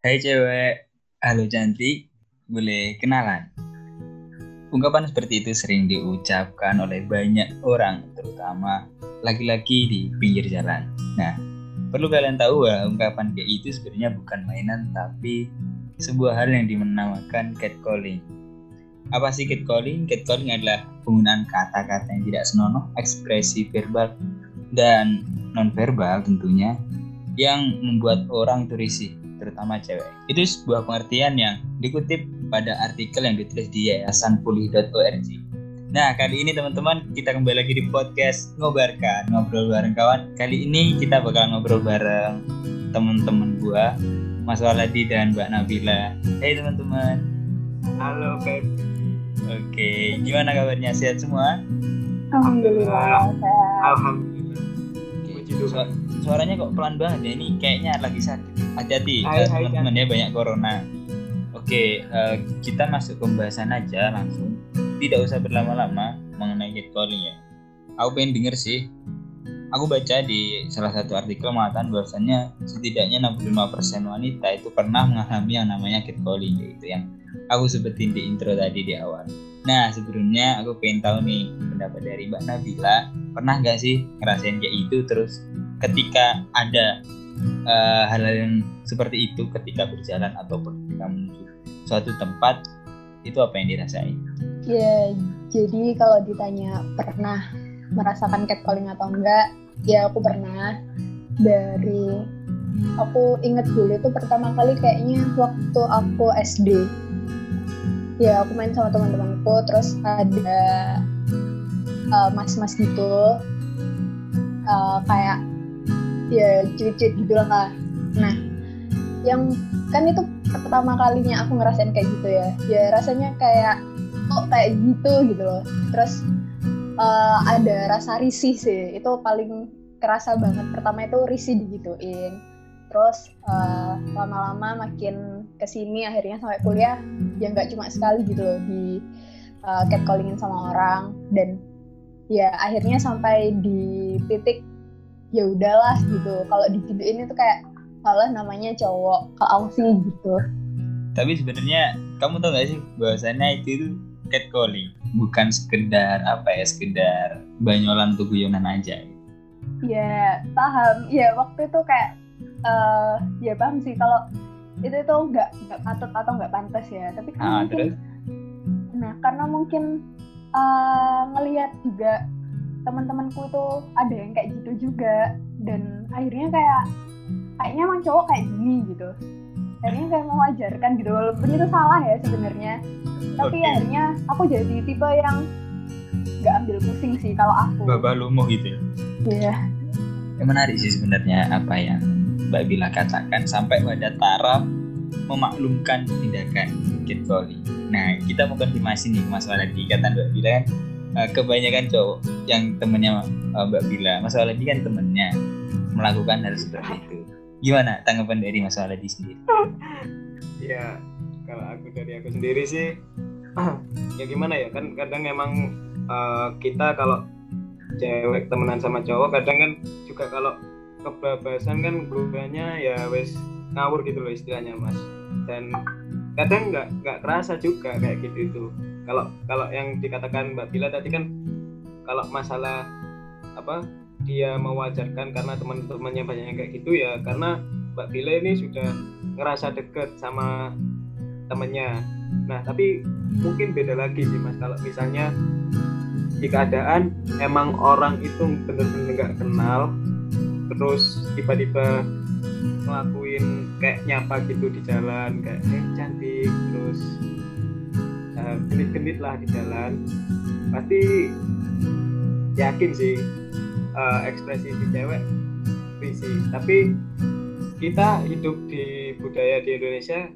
Hai cewek, halo cantik, boleh kenalan? Ungkapan seperti itu sering diucapkan oleh banyak orang, terutama laki-laki di pinggir jalan. Nah, perlu kalian tahu bahwa ungkapan kayak itu sebenarnya bukan mainan, tapi sebuah hal yang dinamakan catcalling. Apa sih catcalling? Catcalling adalah penggunaan kata-kata yang tidak senonoh, ekspresi verbal dan nonverbal tentunya yang membuat orang itu risih terutama cewek. Itu sebuah pengertian yang dikutip pada artikel yang ditulis di yayasanpulih.org. Nah, kali ini teman-teman kita kembali lagi di podcast Ngobarkan, ngobrol bareng kawan. Kali ini kita bakal ngobrol bareng teman-teman gua, Mas Waladi dan Mbak Nabila. Hai teman-teman. Halo, Beb. Oke, gimana kabarnya? Sehat semua? Alhamdulillah. Alhamdulillah. Oke, su- suaranya kok pelan banget ya? Ini kayaknya lagi sakit. Hati-hati, eh, teman-teman ya banyak corona. Oke, eh, kita masuk pembahasan aja langsung. Tidak usah berlama-lama mengenai catcalling ya. Aku pengen denger sih. Aku baca di salah satu artikel mengatakan bahwasannya setidaknya 65% wanita itu pernah mengalami yang namanya catcalling yaitu yang aku sebutin di intro tadi di awal. Nah sebelumnya aku pengen tahu nih pendapat dari Mbak Nabila pernah nggak sih ngerasain kayak itu terus ketika ada eh, hal-hal yang seperti itu ketika berjalan ataupun ketika menuju suatu tempat itu apa yang dirasain? Ya, jadi kalau ditanya pernah merasakan catcalling atau enggak, ya aku pernah. Dari aku inget dulu itu pertama kali kayaknya waktu aku SD. Ya, aku main sama teman-temanku, terus ada uh, mas-mas gitu, uh, kayak ya cuit-cuit gitu lah. Nah, yang kan itu pertama kalinya aku ngerasain kayak gitu ya. Ya rasanya kayak kok kayak gitu gitu loh. Terus uh, ada rasa risih sih. Itu paling kerasa banget. Pertama itu risih digituin. Terus uh, lama-lama makin ke sini akhirnya sampai kuliah ya nggak cuma sekali gitu loh di uh, catcallingin sama orang. Dan ya akhirnya sampai di titik ya udahlah gitu. Kalau digituin itu kayak malah namanya cowok ke sih gitu. Tapi sebenarnya kamu tau gak sih bahwasannya itu itu catcalling? Bukan sekedar apa ya sekedar banyolan tuh guyonan aja. ya paham. Ya waktu itu kayak eh ya paham sih. Kalau itu itu nggak nggak patut atau nggak pantas ya. Tapi kan Ah, mungkin terus? Nah karena mungkin eh ngelihat juga teman-temanku itu ada yang kayak gitu juga. Dan akhirnya kayak kayaknya emang cowok kayak gini gitu. Akhirnya kayak mewajarkan gitu. Walaupun itu salah ya sebenarnya. Tapi Oke. akhirnya aku jadi tipe yang nggak ambil pusing sih kalau aku. Babah lumuh gitu. Iya. Yang menarik sih sebenarnya apa yang Mbak Bila katakan sampai pada taraf memaklumkan tindakan catcalling. Nah, kita mau konfirmasi nih Mas Waladi kata Mbak Bila kan eh, kebanyakan cowok yang temennya eh, Mbak Bila, Mas Waladi kan temennya melakukan hal seperti itu. Gimana tanggapan dari Mas Waladi sendiri? Ya, kalau aku dari aku sendiri sih, ya gimana ya kan kadang emang eh, kita kalau cewek temenan sama cowok kadang kan juga kalau kebebasan kan berubahnya ya wes ngawur gitu loh istilahnya mas. Dan kadang nggak nggak kerasa juga kayak gitu itu. Kalau kalau yang dikatakan mbak Bila tadi kan kalau masalah apa dia mewajarkan karena teman-temannya banyak yang kayak gitu ya karena mbak Bila ini sudah ngerasa deket sama temennya. Nah tapi mungkin beda lagi sih mas. Kalau misalnya di keadaan emang orang itu bener-bener nggak kenal terus tiba-tiba ngelakuin kayak nyapa gitu di jalan kayak eh cantik terus eh, genit-genit lah di jalan. Pasti yakin sih eh, ekspresi si cewek risih. Tapi kita hidup di budaya di Indonesia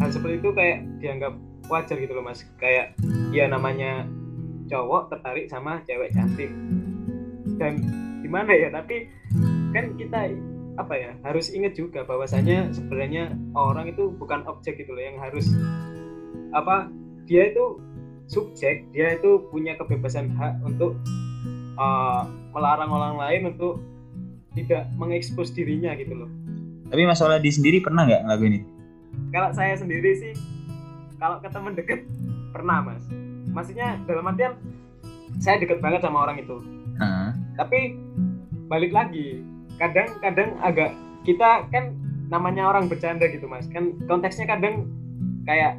hal seperti itu kayak dianggap wajar gitu loh mas. Kayak ya namanya cowok tertarik sama cewek cantik. Dan gimana ya tapi kan kita apa ya harus ingat juga bahwasanya sebenarnya orang itu bukan objek gitu loh yang harus apa dia itu subjek dia itu punya kebebasan hak untuk uh, melarang orang lain untuk tidak mengekspos dirinya gitu loh Tapi Mas Waladi sendiri pernah nggak ngelakuin itu? kalau saya sendiri sih kalau ke teman deket pernah mas maksudnya dalam artian saya deket banget sama orang itu uh. tapi balik lagi kadang-kadang agak kita kan namanya orang bercanda gitu mas. Kan konteksnya kadang kayak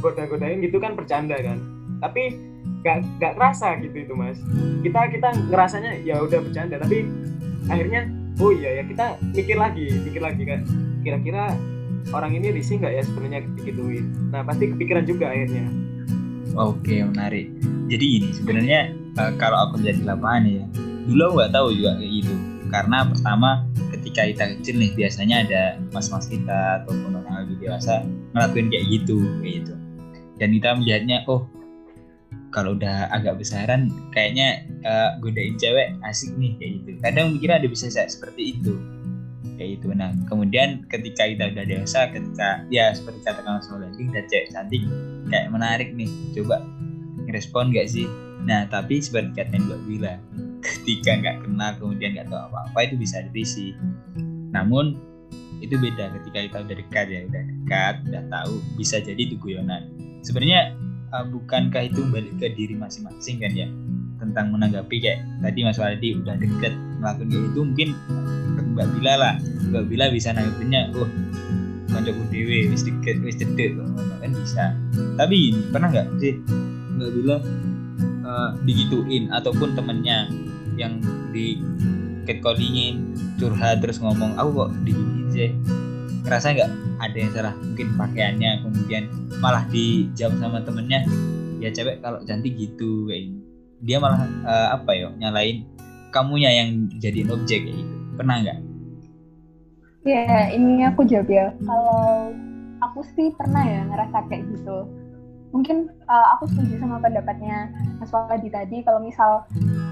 goda-godain gitu kan bercanda kan. Tapi gak gak kerasa gitu itu mas. Kita kita ngerasanya ya udah bercanda. Tapi akhirnya oh iya ya kita mikir lagi mikir lagi kan kira-kira orang ini risih nggak ya sebenarnya digituin nah pasti kepikiran juga akhirnya. Oke menarik. Jadi ini sebenarnya uh, kalau aku jadi lapangan ya dulu aku nggak tahu juga kayak gitu karena pertama ketika kita kecil nih biasanya ada mas-mas kita ataupun orang lebih dewasa ngelakuin kayak gitu kayak gitu. Dan kita melihatnya oh kalau udah agak besaran kayaknya uh, godain cewek asik nih kayak gitu. Kadang mikirnya ada bisa seperti itu kayak gitu. Nah kemudian ketika kita udah dewasa ketika ya seperti katakan Mas Mauladi udah cewek cantik kayak menarik nih. Coba ngerespon gak sih? Nah tapi seperti kata Mbak Bila ketika nggak kenal kemudian nggak tahu apa-apa itu bisa dirisi namun itu beda ketika kita udah dekat ya udah dekat udah tahu bisa jadi itu guyonan. Sebenarnya uh, bukankah itu balik ke diri masing-masing kan ya? Tentang menanggapi kayak tadi Mas Waldi udah deket melakukan itu mungkin Mbak Bila lah. Mbak Bila bisa nanggapinnya oh kancaku dewe wis deket wis cedek kan bisa. Tapi pernah nggak sih Mbak Bila uh, digituin ataupun temennya yang di catcallingin curhat terus ngomong aku kok digituin sih ngerasa nggak ada yang salah? Mungkin pakaiannya kemudian malah dijawab sama temennya. Ya cewek kalau cantik gitu kayak ini dia malah uh, apa ya nyalain kamunya yang jadi objek kayak gitu. Pernah nggak? Ya ini aku jawab ya. Kalau aku sih pernah ya ngerasa kayak gitu. Mungkin uh, aku setuju sama pendapatnya Mas Wadi tadi. Kalau misal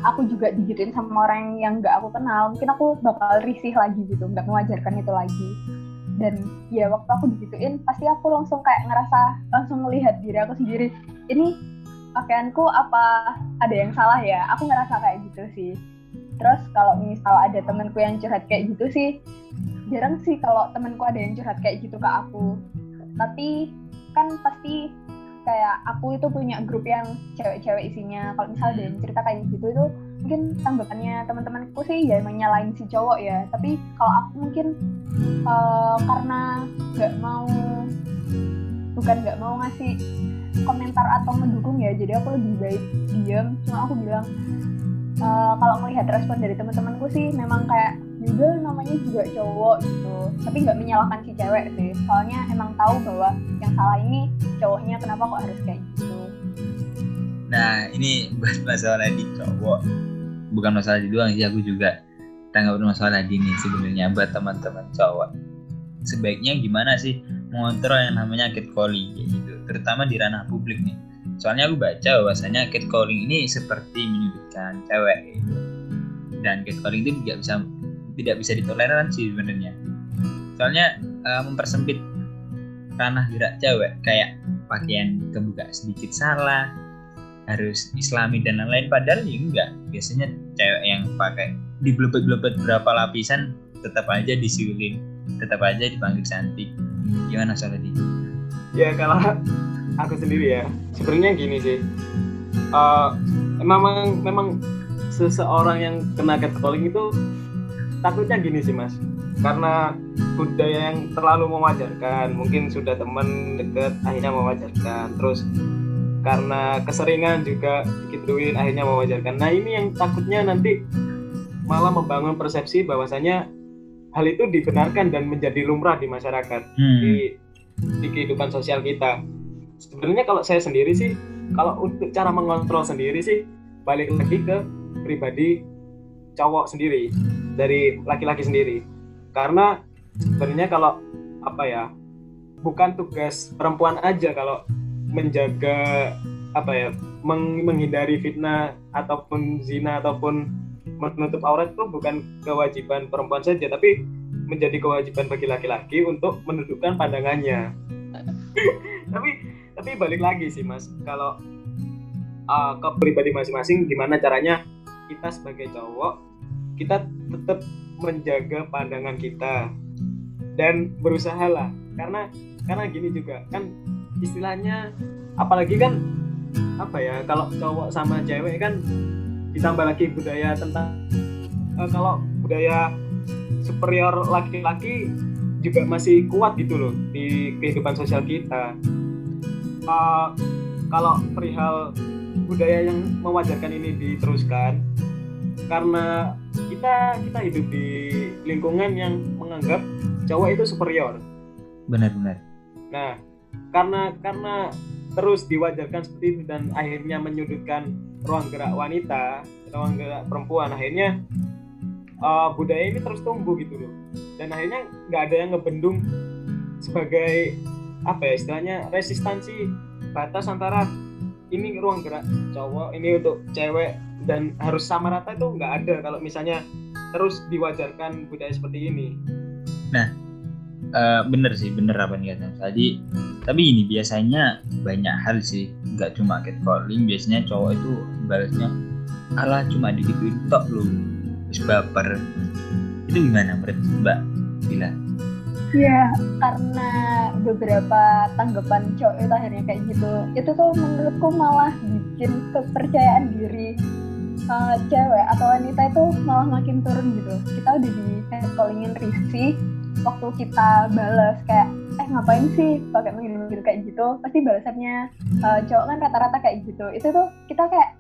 aku juga digituin sama orang yang nggak aku kenal mungkin aku bakal risih lagi gitu nggak mewajarkan itu lagi. Dan ya waktu aku digituin pasti aku langsung kayak ngerasa langsung melihat diri aku sendiri ini pakaianku apa ada yang salah ya? Aku ngerasa kayak gitu sih. Terus kalau misal ada temenku yang curhat kayak gitu sih jarang sih kalau temenku ada yang curhat kayak gitu ke aku. Tapi kan pasti kayak aku itu punya grup yang cewek-cewek isinya. Kalau misalnya ada yang cerita kayak gitu itu mungkin tanggapannya teman-temanku sih ya menyalahin si cowok ya. Tapi kalau aku mungkin uh, karena nggak mau bukan nggak mau ngasih komentar atau mendukung ya jadi aku lebih baik diam cuma aku bilang uh, kalau melihat respon dari teman-temanku sih memang kayak juga namanya juga cowok gitu. Tapi nggak menyalahkan si cewek sih. Soalnya emang tahu bahwa yang salah ini cowoknya kenapa kok harus kayak gitu. Nah ini buat masalah di cowok. Bukan masalah di doang sih aku juga tanggapin masalah di nih sebenarnya buat teman-teman cowok. Sebaiknya gimana sih mengontrol yang namanya catcalling kayak gitu? Terutama di ranah publik nih. Soalnya aku baca bahwasanya catcalling ini seperti menyudutkan cewek gitu. Dan catcalling itu tidak bisa tidak bisa ditoleransi sebenarnya. Soalnya uh, mempersempit ranah gerak cewek kayak pakaian kebuka sedikit salah harus islami dan lain-lain padahal ya enggak. Biasanya cewek yang pakai di blebet berapa lapisan tetap aja disiulin tetap aja dipanggil cantik. Gimana soal ini ya kalau aku sendiri ya sebenarnya gini sih. Uh, memang memang seseorang yang kena catcalling itu takutnya gini sih mas. Karena budaya yang terlalu mewajarkan mungkin sudah teman deket akhirnya mewajarkan. Terus karena keseringan juga dikituin akhirnya mewajarkan. Nah ini yang takutnya nanti malah membangun persepsi bahwasanya hal itu dibenarkan dan menjadi lumrah di masyarakat hmm. di di kehidupan sosial kita. Sebenarnya kalau saya sendiri sih kalau untuk cara mengontrol sendiri sih balik lagi ke pribadi cowok sendiri dari laki-laki sendiri. Karena sebenarnya kalau apa ya bukan tugas perempuan aja kalau menjaga apa ya meng menghindari fitnah ataupun zina ataupun menutup aurat itu bukan kewajiban perempuan saja tapi menjadi kewajiban bagi laki-laki untuk menundukkan pandangannya. Tapi tapi balik lagi sih mas. Kalau uh, ke pribadi masing-masing gimana caranya kita sebagai cowok kita tetap menjaga pandangan kita dan berusaha lah karena karena gini juga kan istilahnya apalagi kan apa ya kalau cowok sama cewek kan ditambah lagi budaya tentang uh, kalau budaya superior laki-laki juga masih kuat gitu loh di kehidupan sosial kita. Uh, kalau perihal budaya yang mewajarkan ini diteruskan karena kita kita hidup di lingkungan yang menganggap cowok itu superior benar-benar nah karena karena terus diwajarkan seperti itu dan akhirnya menyudutkan ruang gerak wanita, ruang gerak perempuan, akhirnya uh, budaya ini terus tumbuh gitu loh. Dan akhirnya nggak ada yang ngebendung sebagai apa ya istilahnya resistansi batas antara ini ruang gerak cowok, ini untuk cewek dan harus sama rata itu nggak ada kalau misalnya terus diwajarkan budaya seperti ini. Nah, uh, bener sih bener apa nih kata tadi tapi ini biasanya banyak hal sih nggak cuma catcalling biasanya cowok itu balasnya alah cuma digituin tok lu terus baper itu gimana menurut mbak Bila? Ya karena beberapa tanggapan cowok itu akhirnya kayak gitu itu tuh menurutku malah bikin kepercayaan diri uh, cewek atau wanita itu malah makin turun gitu. Kita udah di catcallingin risih waktu kita balas kayak eh ngapain sih pakai manggil-manggil kayak gitu? Pasti balasannya uh, cowok kan rata-rata kayak gitu. Itu tuh kita kayak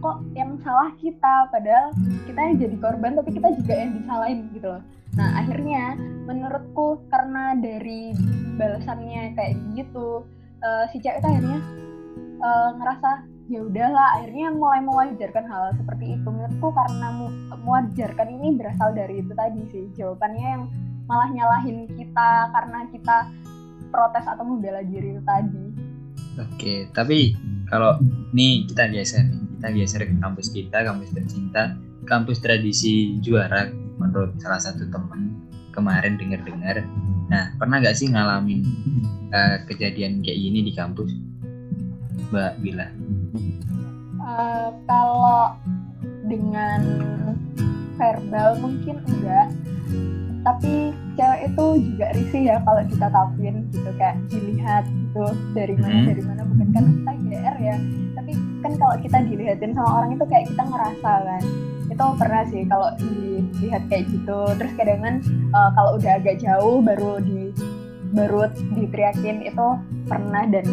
kok yang salah kita? Padahal kita yang jadi korban tapi kita juga yang disalahin gitu loh. Nah akhirnya menurutku karena dari balasannya kayak gitu uh, si cewek itu akhirnya uh, ngerasa ya udahlah akhirnya mulai mewajarkan hal seperti itu. Menurutku karena mewajarkan ini berasal dari itu tadi sih. Jawabannya yang malah nyalahin kita karena kita protes atau membela diri itu tadi. Oke tapi kalau nih kita geser nih kita geser ke kampus kita kampus tercinta kampus tradisi juara menurut salah satu teman kemarin dengar-dengar. Nah pernah gak sih ngalamin uh, kejadian kayak gini di kampus? Mbak Bila? Uh, kalau dengan verbal mungkin enggak, tapi cewek itu juga risih ya kalau kita tapin gitu kayak dilihat gitu dari mana hmm. dari mana bukan karena kita GR ya, tapi kan kalau kita dilihatin sama orang itu kayak kita ngerasa kan itu pernah sih kalau dilihat kayak gitu terus kadang kan uh, kalau udah agak jauh baru di baru diteriakin itu pernah dan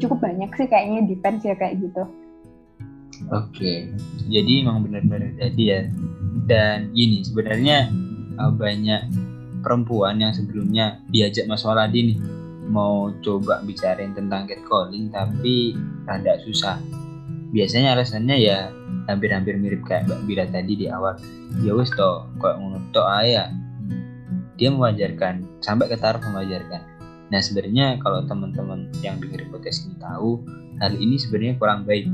cukup banyak sih kayaknya defense ya kayak gitu. Oke, jadi emang benar-benar jadi ya. Dan gini sebenarnya uh, banyak perempuan yang sebelumnya diajak Mas Waladi nih mau coba bicarain tentang catcalling tapi rada susah. Biasanya alasannya ya hampir-hampir mirip kayak Mbak Bila tadi di awal. Ya wes toh, kok ngono toh ayah. Dia mewajarkan sampai ke taraf mewajarkan Nah sebenarnya kalau teman-teman yang dengar podcast ini tahu hal ini sebenarnya kurang baik.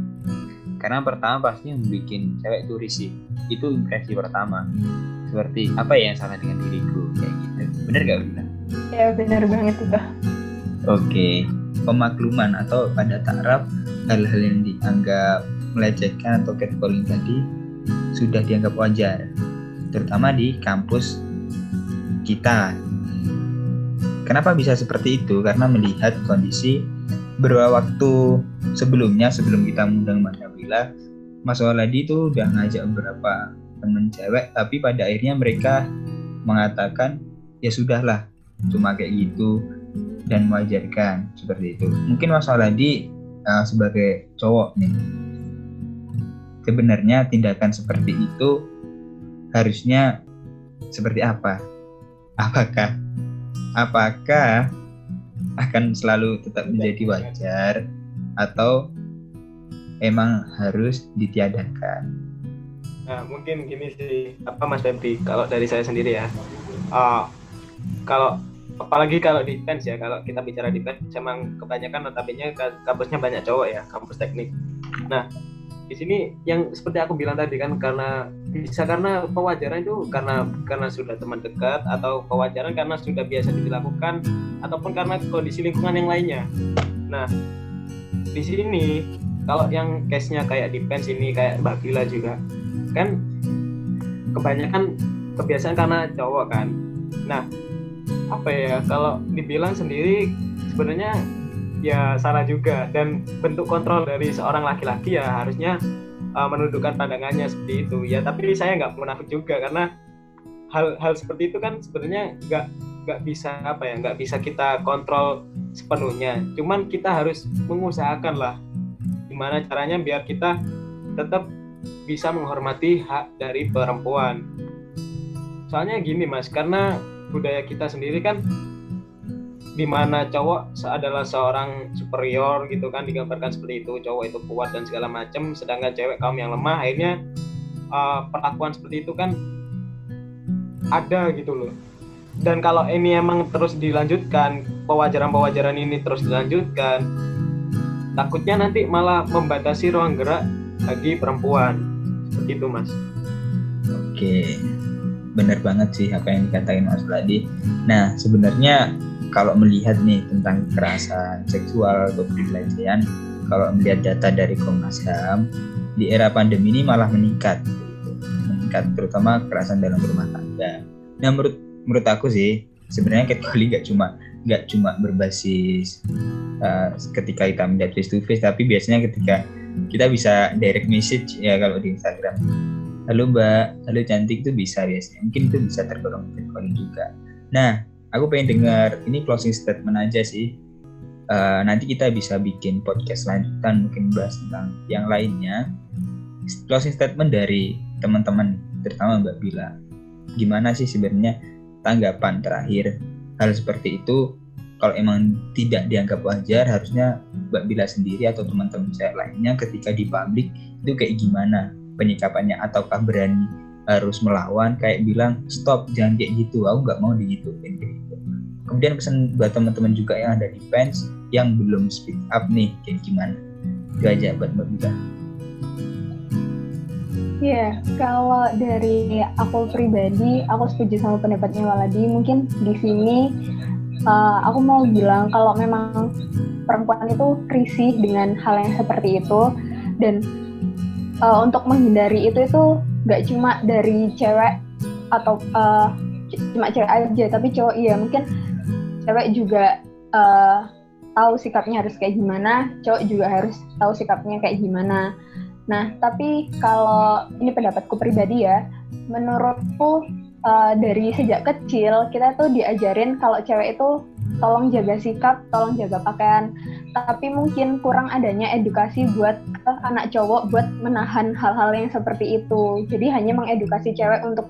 Karena pertama pasti membuat cewek itu risih itu impresi pertama. Seperti apa ya yang salah dengan diriku? Kayak gitu. Bener gak Bunda? Ya bener banget itu Oke. Pemakluman atau pada taraf hal-hal yang dianggap melecehkan atau catcalling tadi sudah dianggap wajar terutama di kampus kita Kenapa bisa seperti itu? Karena melihat kondisi beberapa waktu sebelumnya sebelum kita mengundang Mas Nabila, Mas Waladi itu udah ngajak beberapa temen cewek, tapi pada akhirnya mereka mengatakan ya sudahlah, cuma kayak gitu dan mewajarkan seperti itu. Mungkin Mas Waladi uh, sebagai cowok nih, sebenarnya tindakan seperti itu harusnya seperti apa? Apakah apakah akan selalu tetap menjadi wajar atau emang harus ditiadakan? Nah, mungkin gini sih, apa Mas Febri, kalau dari saya sendiri ya, uh, kalau apalagi kalau di defense ya, kalau kita bicara defense, emang kebanyakan notabene kampusnya banyak cowok ya, kampus teknik. Nah, di sini yang seperti aku bilang tadi kan karena bisa karena pewajaran itu karena karena sudah teman dekat atau pewajaran karena sudah biasa dilakukan ataupun karena kondisi lingkungan yang lainnya. Nah di sini kalau yang case-nya kayak di pens ini kayak Mbak Gila juga kan kebanyakan kebiasaan karena cowok kan. Nah apa ya kalau dibilang sendiri sebenarnya ya salah juga. Dan bentuk kontrol dari seorang laki-laki ya harusnya uh, menundukkan pandangannya seperti itu. Ya tapi saya nggak munafik juga karena hal-hal seperti itu kan sebenarnya nggak nggak bisa apa ya nggak bisa kita kontrol sepenuhnya. Cuman kita harus mengusahakan lah gimana caranya biar kita tetap bisa menghormati hak dari perempuan. Soalnya gini mas karena budaya kita sendiri kan di mana cowok adalah seorang superior gitu kan digambarkan seperti itu. Cowok itu kuat dan segala macam sedangkan cewek kaum yang lemah akhirnya uh, perlakuan seperti itu kan ada gitu loh. Dan kalau ini emang terus dilanjutkan pewajaran-pewajaran ini terus dilanjutkan takutnya nanti malah membatasi ruang gerak bagi perempuan. Seperti itu mas. Oke. Benar banget sih apa yang dikatakan Mas Ladi. Nah, sebenarnya kalau melihat nih tentang kekerasan seksual atau pelecehan, kalau melihat data dari Komnas HAM di era pandemi ini malah meningkat, meningkat terutama kekerasan dalam rumah tangga. Nah, menurut menurut aku sih sebenarnya catcalling nggak cuma nggak cuma berbasis uh, ketika kita melihat face to face, tapi biasanya ketika kita bisa direct message ya kalau di Instagram halo mbak, halo cantik itu bisa biasanya. Mungkin itu bisa tergolong catcalling juga. Nah, aku pengen dengar ini closing statement aja sih. Uh, nanti kita bisa bikin podcast lanjutan mungkin bahas tentang yang lainnya. Closing statement dari teman-teman, terutama Mbak Bila. Gimana sih sebenarnya tanggapan terakhir hal seperti itu? Kalau emang tidak dianggap wajar, harusnya Mbak Bila sendiri atau teman-teman saya lainnya ketika di publik itu kayak gimana penyikapannya? Ataukah berani harus melawan kayak bilang stop jangan kayak gitu aku nggak mau digituin gitu. Kemudian pesan buat teman-teman juga yang ada di fans yang belum speak up nih kayak gimana? Itu aja buat mbak Bika Ya, yeah, kalau dari aku pribadi, aku setuju sama pendapatnya Waladi. Mungkin di sini uh, aku mau bilang kalau memang perempuan itu risih dengan hal yang seperti itu dan uh, untuk menghindari itu itu nggak cuma dari cewek atau uh, cuma cewek aja tapi cowok iya. Mungkin cewek juga uh, tahu sikapnya harus kayak gimana cowok juga harus tahu sikapnya kayak gimana. Nah tapi kalau ini pendapatku pribadi ya menurutku uh, dari sejak kecil kita tuh diajarin kalau cewek itu tolong jaga sikap, tolong jaga pakaian. Tapi mungkin kurang adanya edukasi buat uh, anak cowok buat menahan hal-hal yang seperti itu. Jadi hanya mengedukasi cewek untuk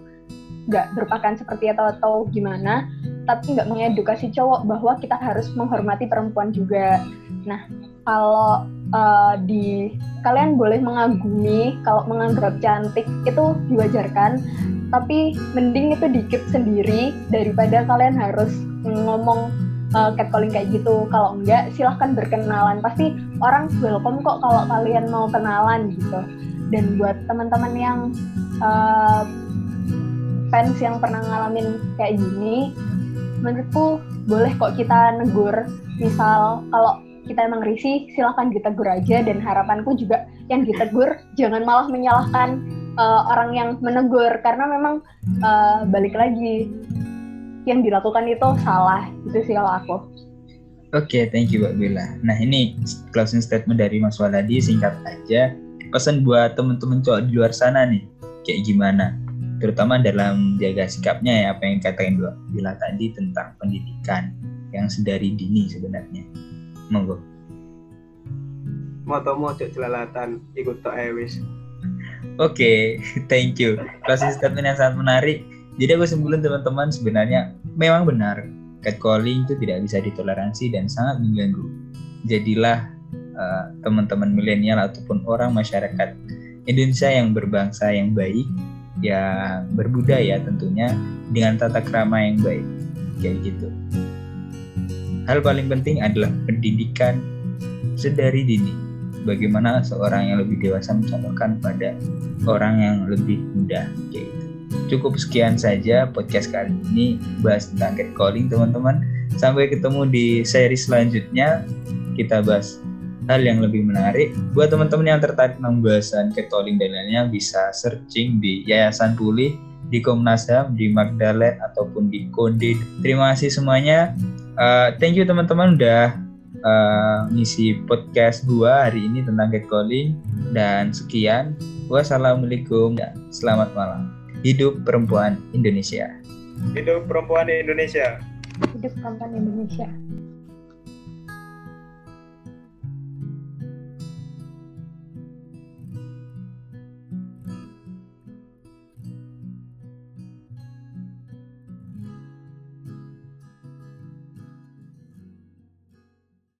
nggak berpakaian seperti itu atau gimana, tapi nggak mengedukasi cowok bahwa kita harus menghormati perempuan juga. Nah, kalau uh, di kalian boleh mengagumi, kalau menganggap cantik itu diwajarkan, tapi mending itu dikit sendiri daripada kalian harus ngomong uh, catcalling kayak gitu. Kalau enggak, silahkan berkenalan. Pasti orang welcome kok kalau kalian mau kenalan gitu. Dan buat teman-teman yang uh, fans yang pernah ngalamin kayak gini, menurutku boleh kok kita negur. Misal kalau kita emang risih, silahkan ditegur aja. Dan harapanku juga yang ditegur jangan malah menyalahkan uh, orang yang menegur karena memang uh, balik lagi yang dilakukan itu salah itu sih kalau aku Oke, okay, thank you Mbak Bella. Nah ini closing statement dari Mas Waladi singkat aja. Pesan buat teman-teman cowok di luar sana nih, kayak gimana? Terutama dalam jaga sikapnya ya, apa yang katakan Mbak Bella tadi tentang pendidikan yang sedari dini sebenarnya. Monggo. Mau tau mau cok celalatan ikut to ewis. Oke, okay, thank you. Closing statement yang sangat menarik jadi aku simpulin teman-teman sebenarnya memang benar catcalling itu tidak bisa ditoleransi dan sangat mengganggu. Jadilah uh, teman-teman milenial ataupun orang masyarakat Indonesia yang berbangsa yang baik, yang berbudaya tentunya dengan tata krama yang baik. Kayak gitu. Hal paling penting adalah pendidikan sedari dini. Bagaimana seorang yang lebih dewasa mencontohkan pada orang yang lebih muda. Kayak gitu. Cukup sekian saja podcast kali ini bahas tentang catcalling teman-teman. Sampai ketemu di seri selanjutnya kita bahas hal yang lebih menarik. Buat teman-teman yang tertarik dengan bahasan catcalling dan lainnya bisa searching di Yayasan Pulih di Komnas HAM, di Magdalene ataupun di Konde. Terima kasih semuanya. Uh, thank you teman-teman udah uh, ngisi podcast gua hari ini tentang catcalling dan sekian. Wassalamualaikum selamat malam. Hidup perempuan Indonesia. Hidup perempuan Indonesia. Hidup perempuan Indonesia.